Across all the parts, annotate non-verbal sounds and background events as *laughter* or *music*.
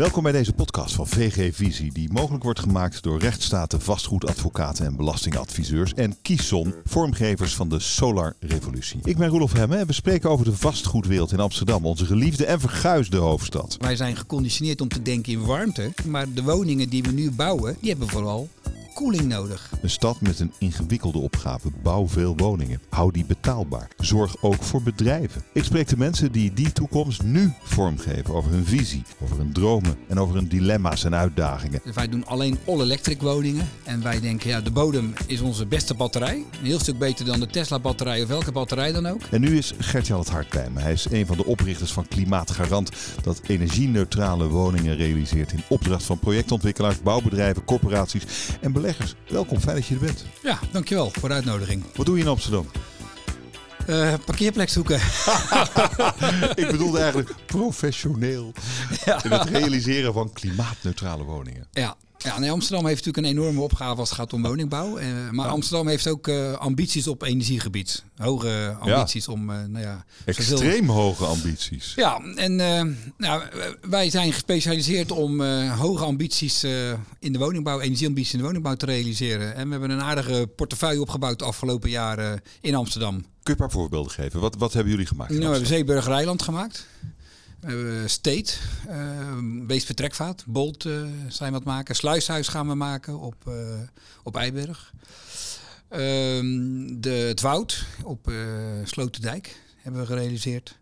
Welkom bij deze podcast van VG Visie, die mogelijk wordt gemaakt door rechtsstaten, vastgoedadvocaten en belastingadviseurs en Kieson, vormgevers van de Solar Revolutie. Ik ben Roelof Hemme en we spreken over de vastgoedwereld in Amsterdam, onze geliefde en verguisde hoofdstad. Wij zijn geconditioneerd om te denken in warmte, maar de woningen die we nu bouwen, die hebben vooral koeling nodig. Een stad met een ingewikkelde opgave. Bouw veel woningen. Hou die betaalbaar. Zorg ook voor bedrijven. Ik spreek de mensen die die toekomst nu vormgeven over hun visie, over hun dromen en over hun dilemma's en uitdagingen. Wij doen alleen all-electric woningen. En wij denken, ja, de bodem is onze beste batterij. Een heel stuk beter dan de Tesla-batterij of welke batterij dan ook. En nu is Gert-Jan het Hart bij me. Hij is een van de oprichters van Klimaatgarant, dat energie-neutrale woningen realiseert in opdracht van projectontwikkelaars, bouwbedrijven, corporaties en beleggers. Welkom, fijn dat je er bent. Ja, dankjewel voor de uitnodiging. Wat doe je in Amsterdam? Uh, parkeerplek zoeken. *laughs* Ik bedoelde eigenlijk *laughs* professioneel in het realiseren van klimaatneutrale woningen. Ja, ja, nee, Amsterdam heeft natuurlijk een enorme opgave als het gaat om woningbouw. Uh, maar Amsterdam heeft ook uh, ambities op energiegebied. Hoge ambities ja. om, uh, nou ja... Extreem zoveel... hoge ambities. Ja, en nou, wij zijn gespecialiseerd om hoge ambities in de woningbouw, energieambities in de woningbouw te realiseren. En we hebben een aardige portefeuille opgebouwd de afgelopen jaren in Amsterdam. Kun je een paar voorbeelden geven? Wat, wat hebben jullie gemaakt? Nou, we hebben Zeeburger Eiland gemaakt. We hebben State, uh, Beest Vertrekvaart, Bolt uh, zijn wat maken. Sluishuis gaan we maken op, uh, op Eiberg. Um, de, het Woud op uh, Sloterdijk hebben we gerealiseerd.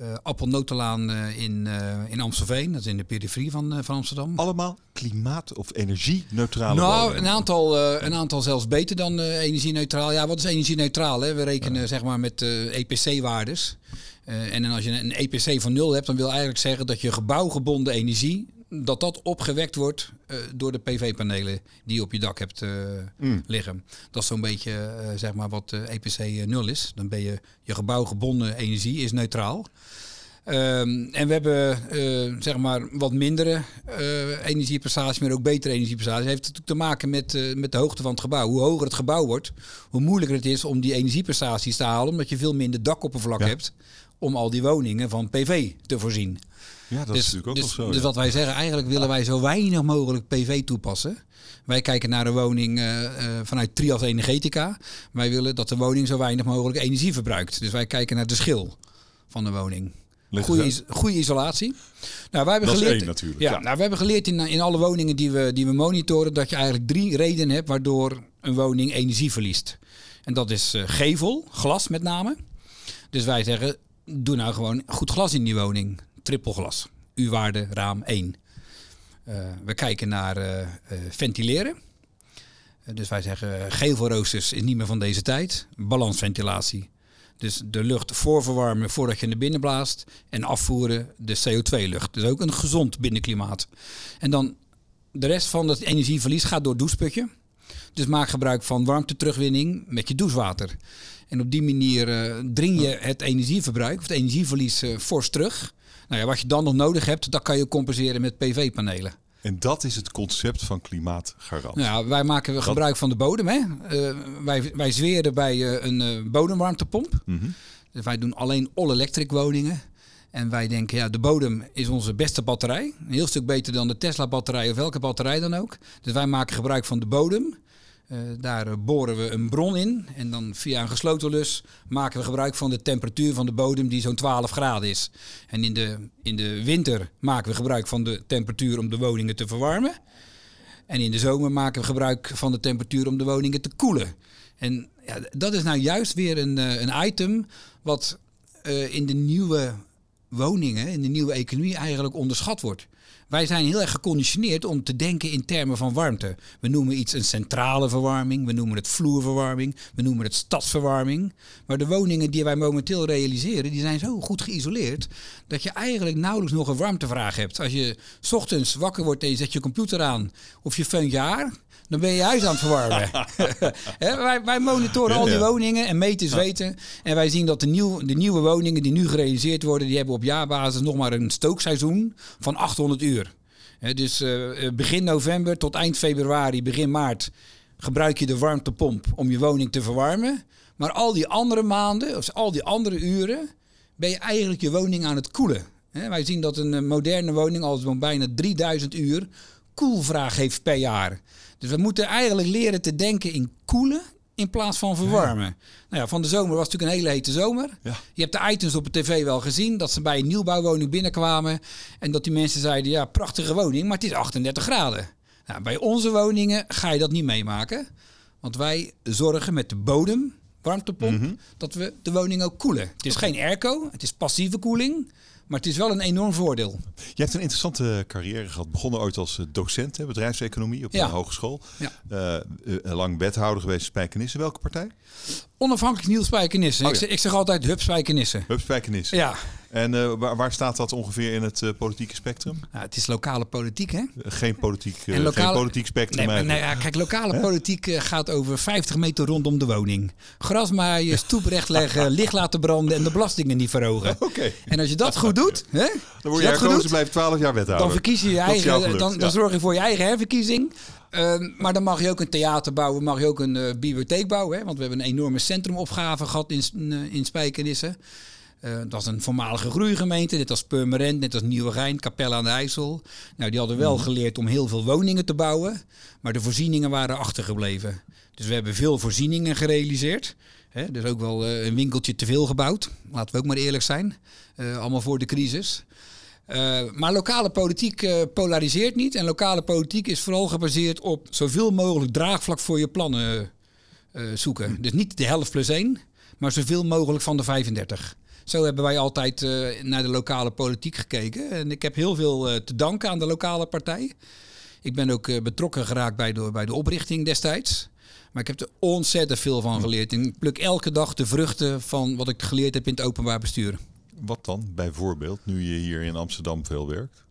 Uh, Appelnotenlaan uh, in, uh, in Amstelveen, dat is in de periferie van, van Amsterdam. Allemaal klimaat- of energie-neutrale Nou, een aantal, een aantal zelfs beter dan energie-neutraal. Ja, wat is energie-neutraal? We rekenen zeg maar met EPC-waardes. En als je een EPC van nul hebt, dan wil eigenlijk zeggen dat je gebouwgebonden energie dat dat opgewekt wordt uh, door de PV-panelen die je op je dak hebt uh, mm. liggen. Dat is zo'n beetje uh, zeg maar wat EPC 0 is. Dan ben je je gebouwgebonden energie is neutraal. Um, en we hebben zeg maar wat mindere energieprestaties, maar ook betere energieprestaties. Heeft natuurlijk te maken met, met de hoogte van het gebouw. Hoe hoger het gebouw wordt, hoe moeilijker het is om die energieprestaties te halen, omdat je veel minder dakoppervlak ja. hebt om al die woningen van PV te voorzien. Ja, dat dus, is natuurlijk ook dus, wel zo. Dus ja. wat wij zeggen, eigenlijk willen wij zo weinig mogelijk PV toepassen. Wij kijken naar de woning uh, uh, vanuit Trias Energetica. Wij willen dat de woning zo weinig mogelijk energie verbruikt. Dus wij kijken naar de schil van de woning. Goede, is, goede isolatie. Nou, wij hebben dat geleerd, is één natuurlijk. Ja, Ja. Nou, we hebben geleerd in, in alle woningen die we, die we monitoren... dat je eigenlijk drie redenen hebt waardoor een woning energie verliest. En dat is uh, gevel, glas met name. Dus wij zeggen, doe nou gewoon goed glas in die woning. Trippelglas. U-waarde raam 1. Uh, we kijken naar uh, uh, ventileren. dus wij zeggen gevelroosters is niet meer van deze tijd. Balansventilatie. Dus de lucht voorverwarmen voordat je naar binnen blaast. En afvoeren de CO2-lucht. Dus ook een gezond binnenklimaat. En dan de rest van het energieverlies gaat door het doucheputje. Dus maak gebruik van warmte-terugwinning met je douchewater. En op die manier uh, dring je het energieverbruik of het energieverlies uh, fors terug. Nou ja, wat je dan nog nodig hebt, dat kan je compenseren met PV-panelen. En dat is het concept van klimaatgarant. Nou, wij maken gebruik van de bodem. Hè? Uh, wij, wij zweren bij een bodemwarmtepomp. Mm -hmm. dus wij doen alleen all-electric woningen. En wij denken, ja, de bodem is onze beste batterij. Een heel stuk beter dan de Tesla-batterij of welke batterij dan ook. Dus wij maken gebruik van de bodem. Uh, daar uh, boren we een bron in en dan via een gesloten lus maken we gebruik van de temperatuur van de bodem die zo'n 12 graden is. En in de, in de winter maken we gebruik van de temperatuur om de woningen te verwarmen. En in de zomer maken we gebruik van de temperatuur om de woningen te koelen. En ja, dat is nou juist weer een, uh, een item wat in de nieuwe woningen, in de nieuwe economie eigenlijk onderschat wordt. Wij zijn heel erg geconditioneerd om te denken in termen van warmte. We noemen iets een centrale verwarming, we noemen het vloerverwarming, we noemen het stadsverwarming. Maar de woningen die wij momenteel realiseren, die zijn zo goed geïsoleerd dat je eigenlijk nauwelijks nog een warmtevraag hebt. Als je 's ochtends wakker wordt en je zet je computer aan of je feunt je haar, dan ben je huis aan het verwarmen. *laughs* He, wij, wij, monitoren al die woningen en meten weten. En wij zien dat de, nieuw, de nieuwe woningen die nu gerealiseerd worden, die hebben op jaarbasis nog maar een stookseizoen van 800 uur. He, dus uh, begin november tot eind februari, begin maart gebruik je de warmtepomp om je woning te verwarmen. Maar al die andere maanden, of al die andere uren, ben je eigenlijk je woning aan het koelen. Hè, wij zien dat een eh, moderne woning al zo'n bijna 3000 uur koelvraag heeft per jaar. Dus we moeten eigenlijk leren te denken in koelen in plaats van verwarmen. Nou ja, van de zomer was het natuurlijk een hele hete zomer. Ja. Je hebt de items op de tv wel gezien dat ze bij een nieuwbouwwoning binnenkwamen en dat die mensen zeiden: ja, prachtige woning, maar het is 38 graden. Nou, bij onze woningen ga je dat niet meemaken, want wij zorgen met de bodem warmtepomp Mhm. dat we de woning ook koelen. Het is geen airco, het is passieve koeling, maar het is wel een enorm voordeel. Je hebt een interessante carrière gehad. Begonnen ooit als eh, docent hè, bedrijfseconomie op Ja. een hogeschool. Ja. Eh, eh, lang wethouder geweest Spijkenisse. Welke partij? Onafhankelijk Niels Spijkenissen. Oh, ik, zeg, ik zeg altijd. Hup Spijkenisse. Ja, En eh, waar, waar staat dat ongeveer in het eh, politieke spectrum? nou, het is lokale politiek, hè? Eh, geen, politiek, En lokale- geen politiek spectrum Nee, maar, nee, ja, kijk, lokale politiek gaat over 50 meter rondom de woning. Gras maaien, stoep *laughs* rechtleggen, licht laten branden en de belastingen niet verhogen. *laughs* Oké, En als je dat goed doet, hè, dan word je je dat goed herkozen, doet, blijf 12 jaar wethouder. dan verkies je je eigen, geluk, dan, dan ja. zorg je voor je eigen herverkiezing. Ehm, maar dan mag je ook een theater bouwen, mag je ook een bibliotheek bouwen. Hè? Want we hebben een enorme centrumopgave gehad in, uh, in Spijkenisse. Eh, dat was een voormalige groeigemeente, net als Purmerend, net als Nieuwegein, Capelle aan de IJssel. Nou, die hadden wel geleerd om heel veel woningen te bouwen, maar de voorzieningen waren achtergebleven. Dus we hebben veel voorzieningen gerealiseerd. Hè? Dus ook wel eh, een winkeltje te veel gebouwd, laten we ook maar eerlijk zijn. Eh, allemaal voor de crisis. Maar lokale politiek polariseert niet. En lokale politiek is vooral gebaseerd op zoveel mogelijk draagvlak voor je plannen zoeken. Dus niet de helft plus één, maar zoveel mogelijk van de 35. Zo hebben wij altijd uh, naar de lokale politiek gekeken. En ik heb heel veel uh, te danken aan de lokale partij. Ik ben ook uh, betrokken geraakt bij de, bij de oprichting destijds. Maar ik heb er ontzettend veel van geleerd. En ik pluk elke dag de vruchten van wat ik geleerd heb in het openbaar bestuur. Wat dan, bijvoorbeeld, nu je hier in Amsterdam veel werkt?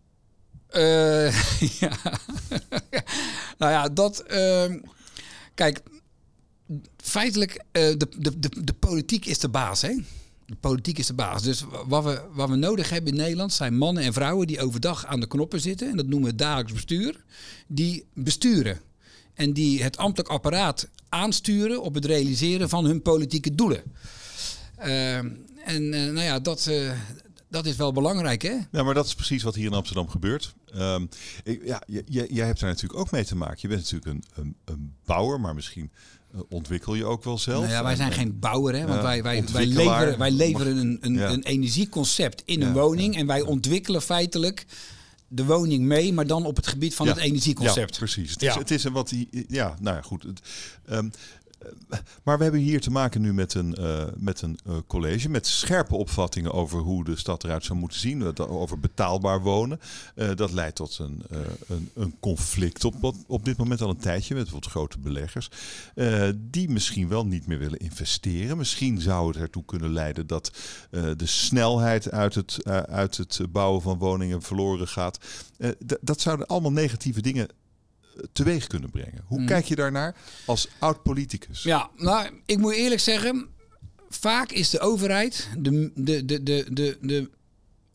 Uh, *laughs* ja. *laughs* nou ja, dat. Uh, kijk, feitelijk, uh, de, de, de, de politiek is de baas, hè? De politiek is de baas. Dus wat we, wat we nodig hebben in Nederland zijn mannen en vrouwen die overdag aan de knoppen zitten. En dat noemen we dagelijks bestuur. Die besturen. En die het ambtelijk apparaat aansturen op het realiseren van hun politieke doelen. Uh, en nou ja, dat, dat is wel belangrijk, hè? Ja, maar dat is precies wat hier in Amsterdam gebeurt. Um, ik, ja, jij, hebt daar natuurlijk ook mee te maken. Je bent natuurlijk een, een, een bouwer, maar misschien uh, ontwikkel je ook wel zelf. Nou ja, wij zijn en, geen bouwer, hè? Want wij, wij, wij leveren, wij leveren een, een, Ja. een energieconcept in Ja, een woning. En wij ontwikkelen feitelijk de woning mee, maar dan op het gebied van Ja. het energieconcept. Ja, precies. Het Ja. is, het is een wat die. Ja, nou ja, goed. Het, ehm, eh, maar we hebben hier te maken nu met een, eh, met een eh, college met scherpe opvattingen over hoe de stad eruit zou moeten zien. Dat- Over betaalbaar wonen. Eh, dat leidt tot een, eh, een, een conflict op, op, dit moment al een tijdje met bijvoorbeeld grote beleggers. eh, die misschien wel niet meer willen investeren. Misschien zou het ertoe kunnen leiden dat eh, de snelheid uit het, eh, uit het bouwen van woningen verloren gaat. Eh, dat zouden allemaal negatieve dingen eh, teweeg kunnen brengen. Hoe Mm. kijk je daarnaar als oud-politicus? Ja, nou, ik moet eerlijk zeggen, vaak is de overheid de, de, de, de, de, de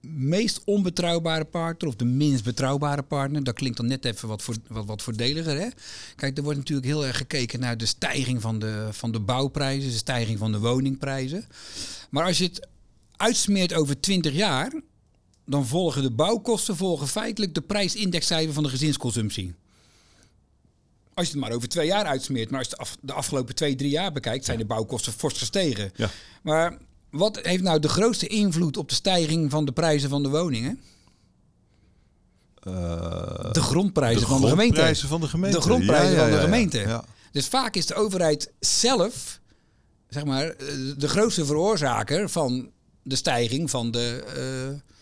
meest onbetrouwbare partner of de minst betrouwbare partner. Dat klinkt dan net even wat, voor, wat, wat voordeliger. Hè? Kijk, er wordt natuurlijk heel erg gekeken naar de stijging van de, van de bouwprijzen, de stijging van de woningprijzen. Maar als je het uitsmeert over 20 jaar, dan volgen de bouwkosten volgen feitelijk de prijsindexcijfer van de gezinsconsumptie. Als je het maar over twee jaar uitsmeert. Maar als je de, af, de afgelopen twee, drie jaar bekijkt, zijn de bouwkosten fors gestegen. Ja. Maar wat heeft nou de grootste invloed op de stijging van de prijzen van de woningen? Eh, De grondprijzen van de gemeente. grondprijzen van de gemeente. De grondprijzen Ja, ja, van de gemeente. Ja. Dus vaak is de overheid zelf, zeg maar, eh, de grootste veroorzaker van de stijging van de, eh,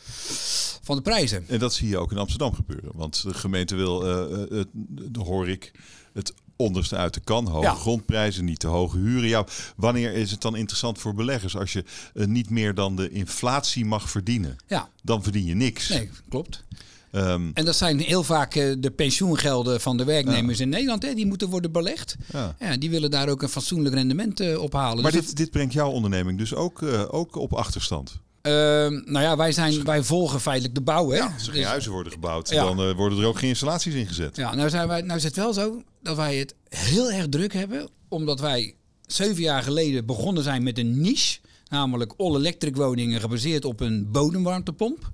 van de prijzen. En dat zie je ook in Amsterdam gebeuren. Want de gemeente wil, de hoor ik, het onderste uit de kan. Hoge Ja. grondprijzen, niet te hoge huren. Ja, wanneer is het dan interessant voor beleggers? Als je eh, niet meer dan de inflatie mag verdienen, Ja, dan verdien je niks. nee, klopt. Ehm, En dat zijn heel vaak eh, de pensioengelden van de werknemers in Nederland. Hè, die moeten worden belegd. ja. Ja, die willen daar ook een fatsoenlijk rendement eh, ophalen. Maar Dus dit, dit brengt jouw onderneming dus ook, ook op achterstand. Ehm, nou ja, wij, zijn, wij volgen feitelijk de bouw. Hè? Als er geen Dus- huizen worden gebouwd, Ja. dan eh, worden er ook geen installaties ingezet. Ja, nou, zijn wij, nou is het wel zo dat wij het heel erg druk hebben. Omdat wij zeven jaar geleden begonnen zijn met een niche. Namelijk all-electric woningen gebaseerd op een bodemwarmtepomp.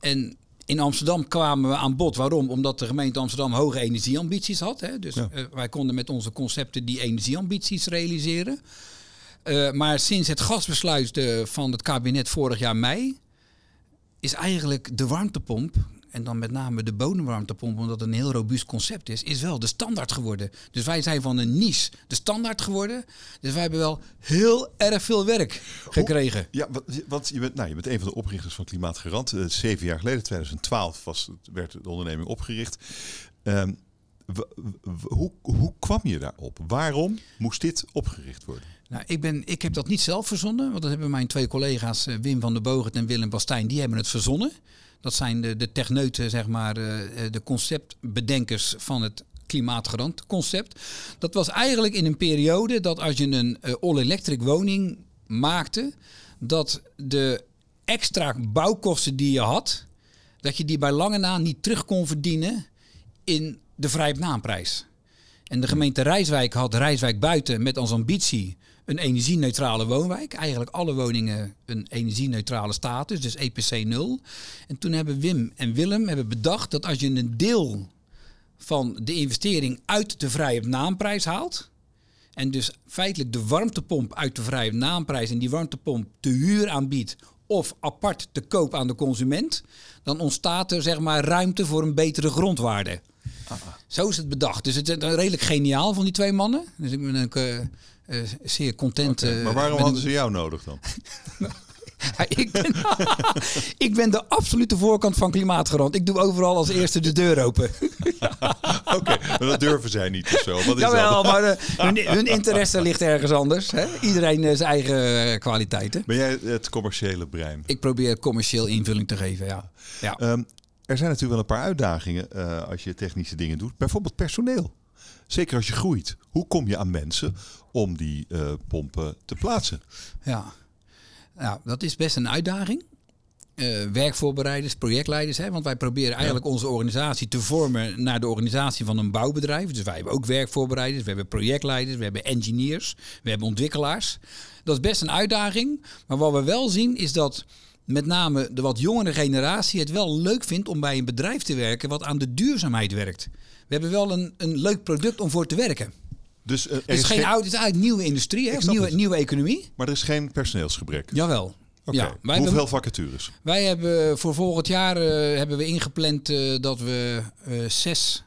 en in Amsterdam kwamen we aan bod. Waarom? Omdat de gemeente Amsterdam hoge energieambities had. Hè? Dus wij konden met onze concepten die energieambities realiseren. Maar sinds het gasbesluit van het kabinet vorig jaar mei is eigenlijk de warmtepomp en dan met name de bodemwarmtepomp, omdat het een heel robuust concept is, is wel de standaard geworden. Dus wij zijn van een niche de standaard geworden. Dus wij hebben wel heel erg veel werk gekregen. ja, want je bent, nou, je bent een van de oprichters van Klimaatgarant. Uh, zeven jaar geleden, 2012, was, werd de onderneming opgericht. Um, hoe, hoe kwam je daarop? Waarom moest dit opgericht worden? Nou, ik, ben, ik heb dat niet zelf verzonnen, want dat hebben mijn twee collega's eh, Wim van der Bogert en Willem Bastijn, die hebben het verzonnen. Dat zijn de, de techneuten, zeg maar, eh, eh, de conceptbedenkers van het klimaatgarant concept. Dat was eigenlijk in een periode dat als je een all-electric woning maakte, dat de extra bouwkosten die je had, dat je die bij lange na niet terug kon verdienen in de vrije naamprijs. En de gemeente Rijswijk had Rijswijk buiten met als ambitie een energieneutrale woonwijk. Eigenlijk alle woningen een energieneutrale status, dus EPC 0. En toen hebben Wim en Willem hebben bedacht dat als je een deel van de investering uit de vrije naamprijs haalt, en dus feitelijk de warmtepomp uit de vrije naamprijs en die warmtepomp te huur aanbiedt of apart te koop aan de consument, dan ontstaat er zeg maar ruimte voor een betere grondwaarde. Zo is het bedacht. Dus het is redelijk geniaal van die twee mannen. Dus ik ben ook uh, zeer content. Okay, maar waarom hadden ze jou nodig dan? *laughs* ik, ben, *laughs* ik ben de absolute voorkant van klimaatgarant. Ik doe overal als eerste de deur open. *laughs* Oké, maar dat durven zij niet of zo. Wat is Jawel, maar hun, hun, interesse ligt ergens anders. Hè? Iedereen zijn eigen kwaliteiten. Ben jij het commerciële brein? Ik probeer commercieel invulling te geven, ja. ja. Um, er zijn natuurlijk wel een paar uitdagingen als je technische dingen doet. Bijvoorbeeld personeel. Zeker als je groeit. Hoe kom je aan mensen om die uh, pompen te plaatsen? Ja, nou, dat is best een uitdaging. Uh, werkvoorbereiders, projectleiders. Hè? Want wij proberen eigenlijk onze organisatie te vormen naar de organisatie van een bouwbedrijf. Dus wij hebben ook werkvoorbereiders, we hebben projectleiders, we hebben engineers, we hebben ontwikkelaars. Dat is best een uitdaging. Maar wat we wel zien is dat met name de wat jongere generatie het wel leuk vindt om bij een bedrijf te werken wat aan de duurzaamheid werkt. We hebben wel een, een leuk product om voor te werken. Dus uh, het is, geen oud, het is eigenlijk nieuwe industrie, hè? Nieuwe, nieuwe economie. Maar er is geen personeelsgebrek. Jawel. Okay. Ja, wij Hoeveel hebben, vacatures? Wij hebben voor volgend jaar uh, hebben we ingepland uh, dat we zes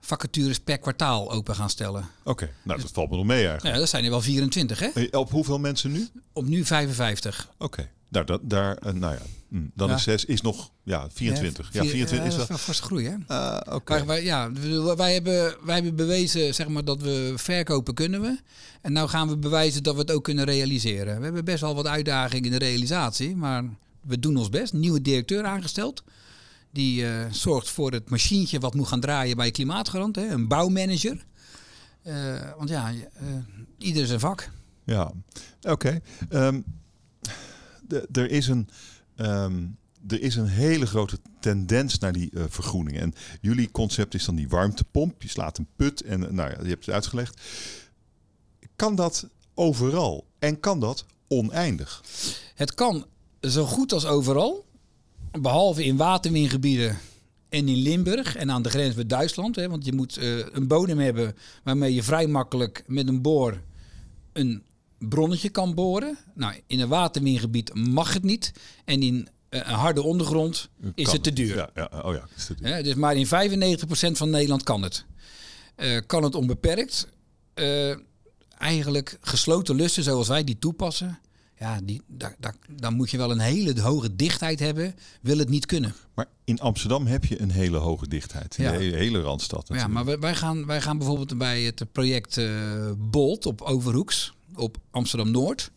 vacatures per kwartaal open gaan stellen. Oké, nou dat valt me nog mee eigenlijk. Ja, dat zijn er wel 24 hè? Op hoeveel mensen nu? Op nu 55. Oké. Nou, dat, daar, uh, nou ja, mm, dan is 6 is nog ja, 24. Ja, 24 is wel een forse groei, hè? Uh, Oké. Wij, ja, wij hebben, wij hebben bewezen zeg maar, dat we verkopen kunnen we. En nou gaan we bewijzen dat we het ook kunnen realiseren. We hebben best wel wat uitdagingen in de realisatie, maar we doen ons best. nieuwe directeur aangesteld. Die uh, zorgt voor het machientje wat moet gaan draaien bij Klimaatgarant. Hè? Een bouwmanager. Uh, want ja, uh, ieder zijn vak. Ja, oké. Okay. Um, er is een. Um, er is een hele grote tendens naar die uh, vergroening. En jullie concept is dan die warmtepomp. Je slaat een put en nou ja, je hebt het uitgelegd. Kan dat overal? En kan dat oneindig? Het kan zo goed als overal. Behalve in waterwingebieden en in Limburg en aan de grens met Duitsland. Hè, want je moet uh, een bodem hebben waarmee je vrij makkelijk met een boor een bronnetje kan boren. Nou, in een watermingebied mag het niet. En in uh, een harde ondergrond is het te duur. Ja, ja, oh ja, is te duur. dus maar in 95% van Nederland kan het. Uh, kan het onbeperkt. Uh, eigenlijk gesloten lussen zoals wij die toepassen. Ja, die, daar, daar, dan moet je wel een hele hoge dichtheid hebben. Wil het niet kunnen. Maar in Amsterdam heb je een hele hoge dichtheid. In ja. de hele, hele Randstad natuurlijk. Ja, maar wij, gaan, wij gaan bijvoorbeeld bij het project Bolt op Overhoeks op Amsterdam-Noord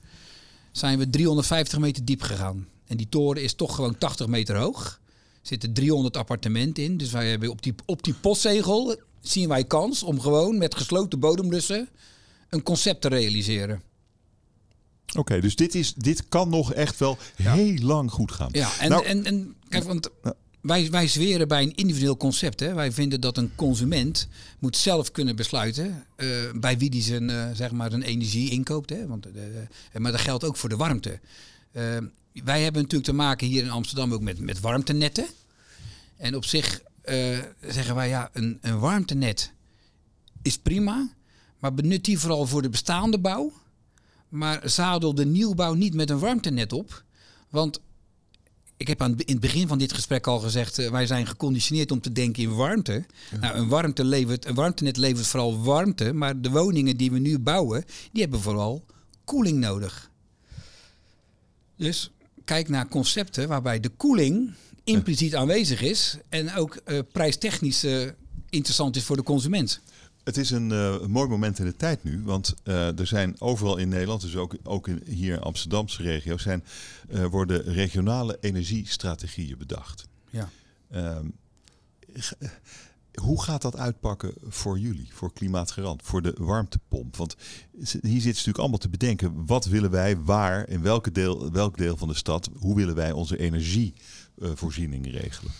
zijn we 350 meter diep gegaan. En die toren is toch gewoon 80 meter hoog. Er zitten 300 appartementen in. Dus wij hebben op die, op die postzegel zien wij kans om gewoon met gesloten bodemlussen een concept te realiseren. Oké, dus dit, is, dit kan nog echt wel heel lang goed gaan. Ja, en, nou, en, en kijk, want wij, wij zweren bij een individueel concept. Hè. Wij vinden dat een consument moet zelf kunnen besluiten uh, bij wie die zijn, uh, zeg maar een energie inkoopt. Hè. Want, uh, maar dat geldt ook voor de warmte. wij hebben natuurlijk te maken hier in Amsterdam ook met, met warmtenetten. En op zich zeggen wij, ja, een, een warmtenet is prima. Maar benut die vooral voor de bestaande bouw. Maar zadel de nieuwbouw niet met een warmtenet op. Want ik heb aan, in het begin van dit gesprek al gezegd, uh, wij zijn geconditioneerd om te denken in warmte. Nou, een, warmte levert, een warmtenet levert vooral warmte, maar de woningen die we nu bouwen, die hebben vooral koeling nodig. Dus kijk naar concepten waarbij de koeling impliciet aanwezig is en ook uh, prijstechnisch uh, interessant is voor de consument. Het is een, uh, een, mooi moment in de tijd nu, want uh, er zijn overal in Nederland, dus ook, ook in, hier in Amsterdamse regio, zijn, uh, worden regionale energiestrategieën bedacht. Ja. Ehm, hoe gaat dat uitpakken voor jullie, voor Klimaatgarant, voor de warmtepomp? Want hier zit het natuurlijk allemaal te bedenken, wat willen wij, waar, in welke deel, welk deel van de stad, hoe willen wij onze energievoorziening regelen?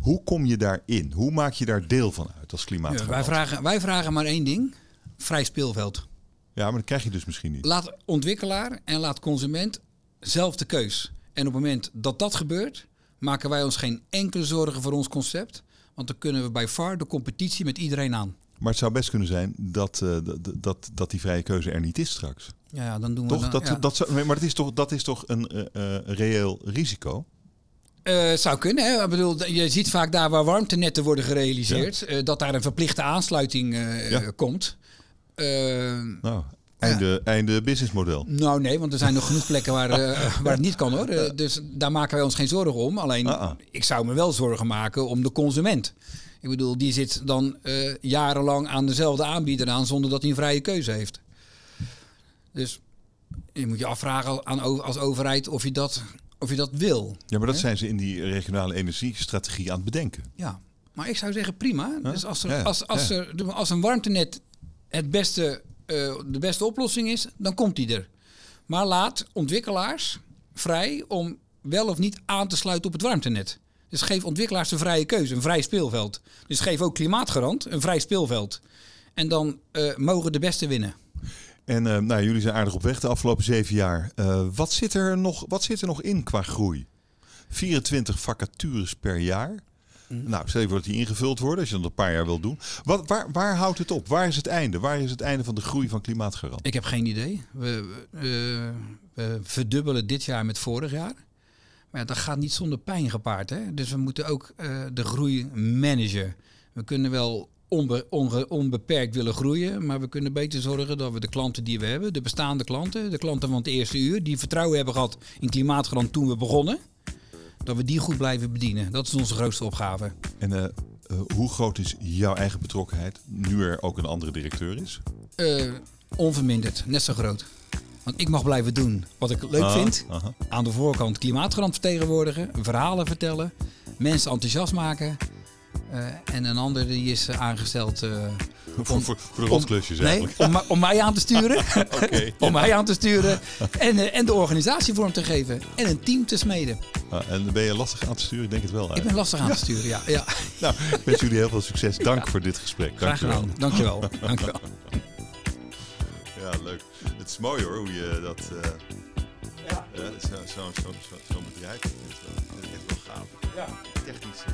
Hoe kom je daarin? Hoe maak je daar deel van uit als klimaatgarant? Ja, wij, vragen, wij vragen maar één ding, vrij speelveld. Ja, maar dat krijg je dus misschien niet. Laat ontwikkelaar en laat consument zelf de keus. En op het moment dat dat gebeurt, maken wij ons geen enkele zorgen voor ons concept. Want dan kunnen we bij far de competitie met iedereen aan. Maar het zou best kunnen zijn dat, uh, dat, dat, dat die vrije keuze er niet is straks. Ja, dan doen we toch, dan, dat, ja. dat, zou, maar dat is toch, dat is toch een uh, uh, reëel risico? Uh, zou kunnen. Hè? Ik bedoel, je ziet vaak daar waar warmtenetten worden gerealiseerd, ja. uh, dat daar een verplichte aansluiting uh, ja. komt. nou, einde, ja. einde businessmodel. Nou nee, want er zijn nog genoeg plekken waar, *laughs* waar het niet kan hoor. dus daar maken wij ons geen zorgen om. Alleen, Ah, ah. ik zou me wel zorgen maken om de consument. Ik bedoel, die zit dan jarenlang aan dezelfde aanbieder aan zonder dat hij een vrije keuze heeft. Dus je moet je afvragen aan, als overheid of je dat of je dat wil. Ja, maar dat hè? zijn ze in die regionale energiestrategie aan het bedenken. Ja, maar ik zou zeggen prima. Huh? Dus als, er, Ja, als, als, ja. er, als een warmtenet het beste, uh, de beste oplossing is, dan komt die er. Maar laat ontwikkelaars vrij om wel of niet aan te sluiten op het warmtenet. Dus geef ontwikkelaars een vrije keuze, een vrij speelveld. Dus geef ook klimaatgarant een vrij speelveld. En dan uh, mogen de beste winnen. En uh, nou, jullie zijn aardig op weg de afgelopen zeven jaar. Uh, wat, zit er nog, wat zit er nog in qua groei? 24 vacatures per jaar. Mm. Nou, stel je voor dat die ingevuld worden, als je dat een paar jaar wil doen. Wat, waar, waar houdt het op? Waar is het einde? Waar is het einde van de groei van Klimaatgarant? Ik heb geen idee. We, we, we verdubbelen dit jaar met vorig jaar. Maar ja, dat gaat niet zonder pijn gepaard. Hè? Dus we moeten ook uh, de groei managen. We kunnen wel onbe, onge, onbeperkt willen groeien. Maar we kunnen beter zorgen dat we de klanten die we hebben, de bestaande klanten, de klanten van het eerste uur, die vertrouwen hebben gehad in Klimaatgarant toen we begonnen, dat we die goed blijven bedienen. Dat is onze grootste opgave. En uh, uh, hoe groot is jouw eigen betrokkenheid, nu er ook een andere directeur is? Uh, onverminderd, net zo groot. Want ik mag blijven doen wat ik leuk Ah, vind. aha. Aan de voorkant klimaatgarant vertegenwoordigen, verhalen vertellen, mensen enthousiast maken. Uh, en een ander die is uh, aangesteld uh, voor, voor, de rotklusjes nee, eigenlijk. om, om, mij aan te sturen. *laughs* okay, *laughs* om mij aan te sturen. En, en de organisatie vorm te geven. En een team te smeden. Ah, en ben je lastig aan te sturen? Ik denk het wel. Ik ben lastig aan ja. te sturen, ja. ja. *laughs* nou, ik wens jullie heel veel succes. Dank ja. voor dit gesprek. Graag Dank gedaan. Dankjewel. Dankjewel. Ja, leuk. Het is mooi hoor, hoe je dat... ja. Zo'n zo, zo, zo, zo bedrijf. Dat is echt wel gaaf. Ja. Technisch.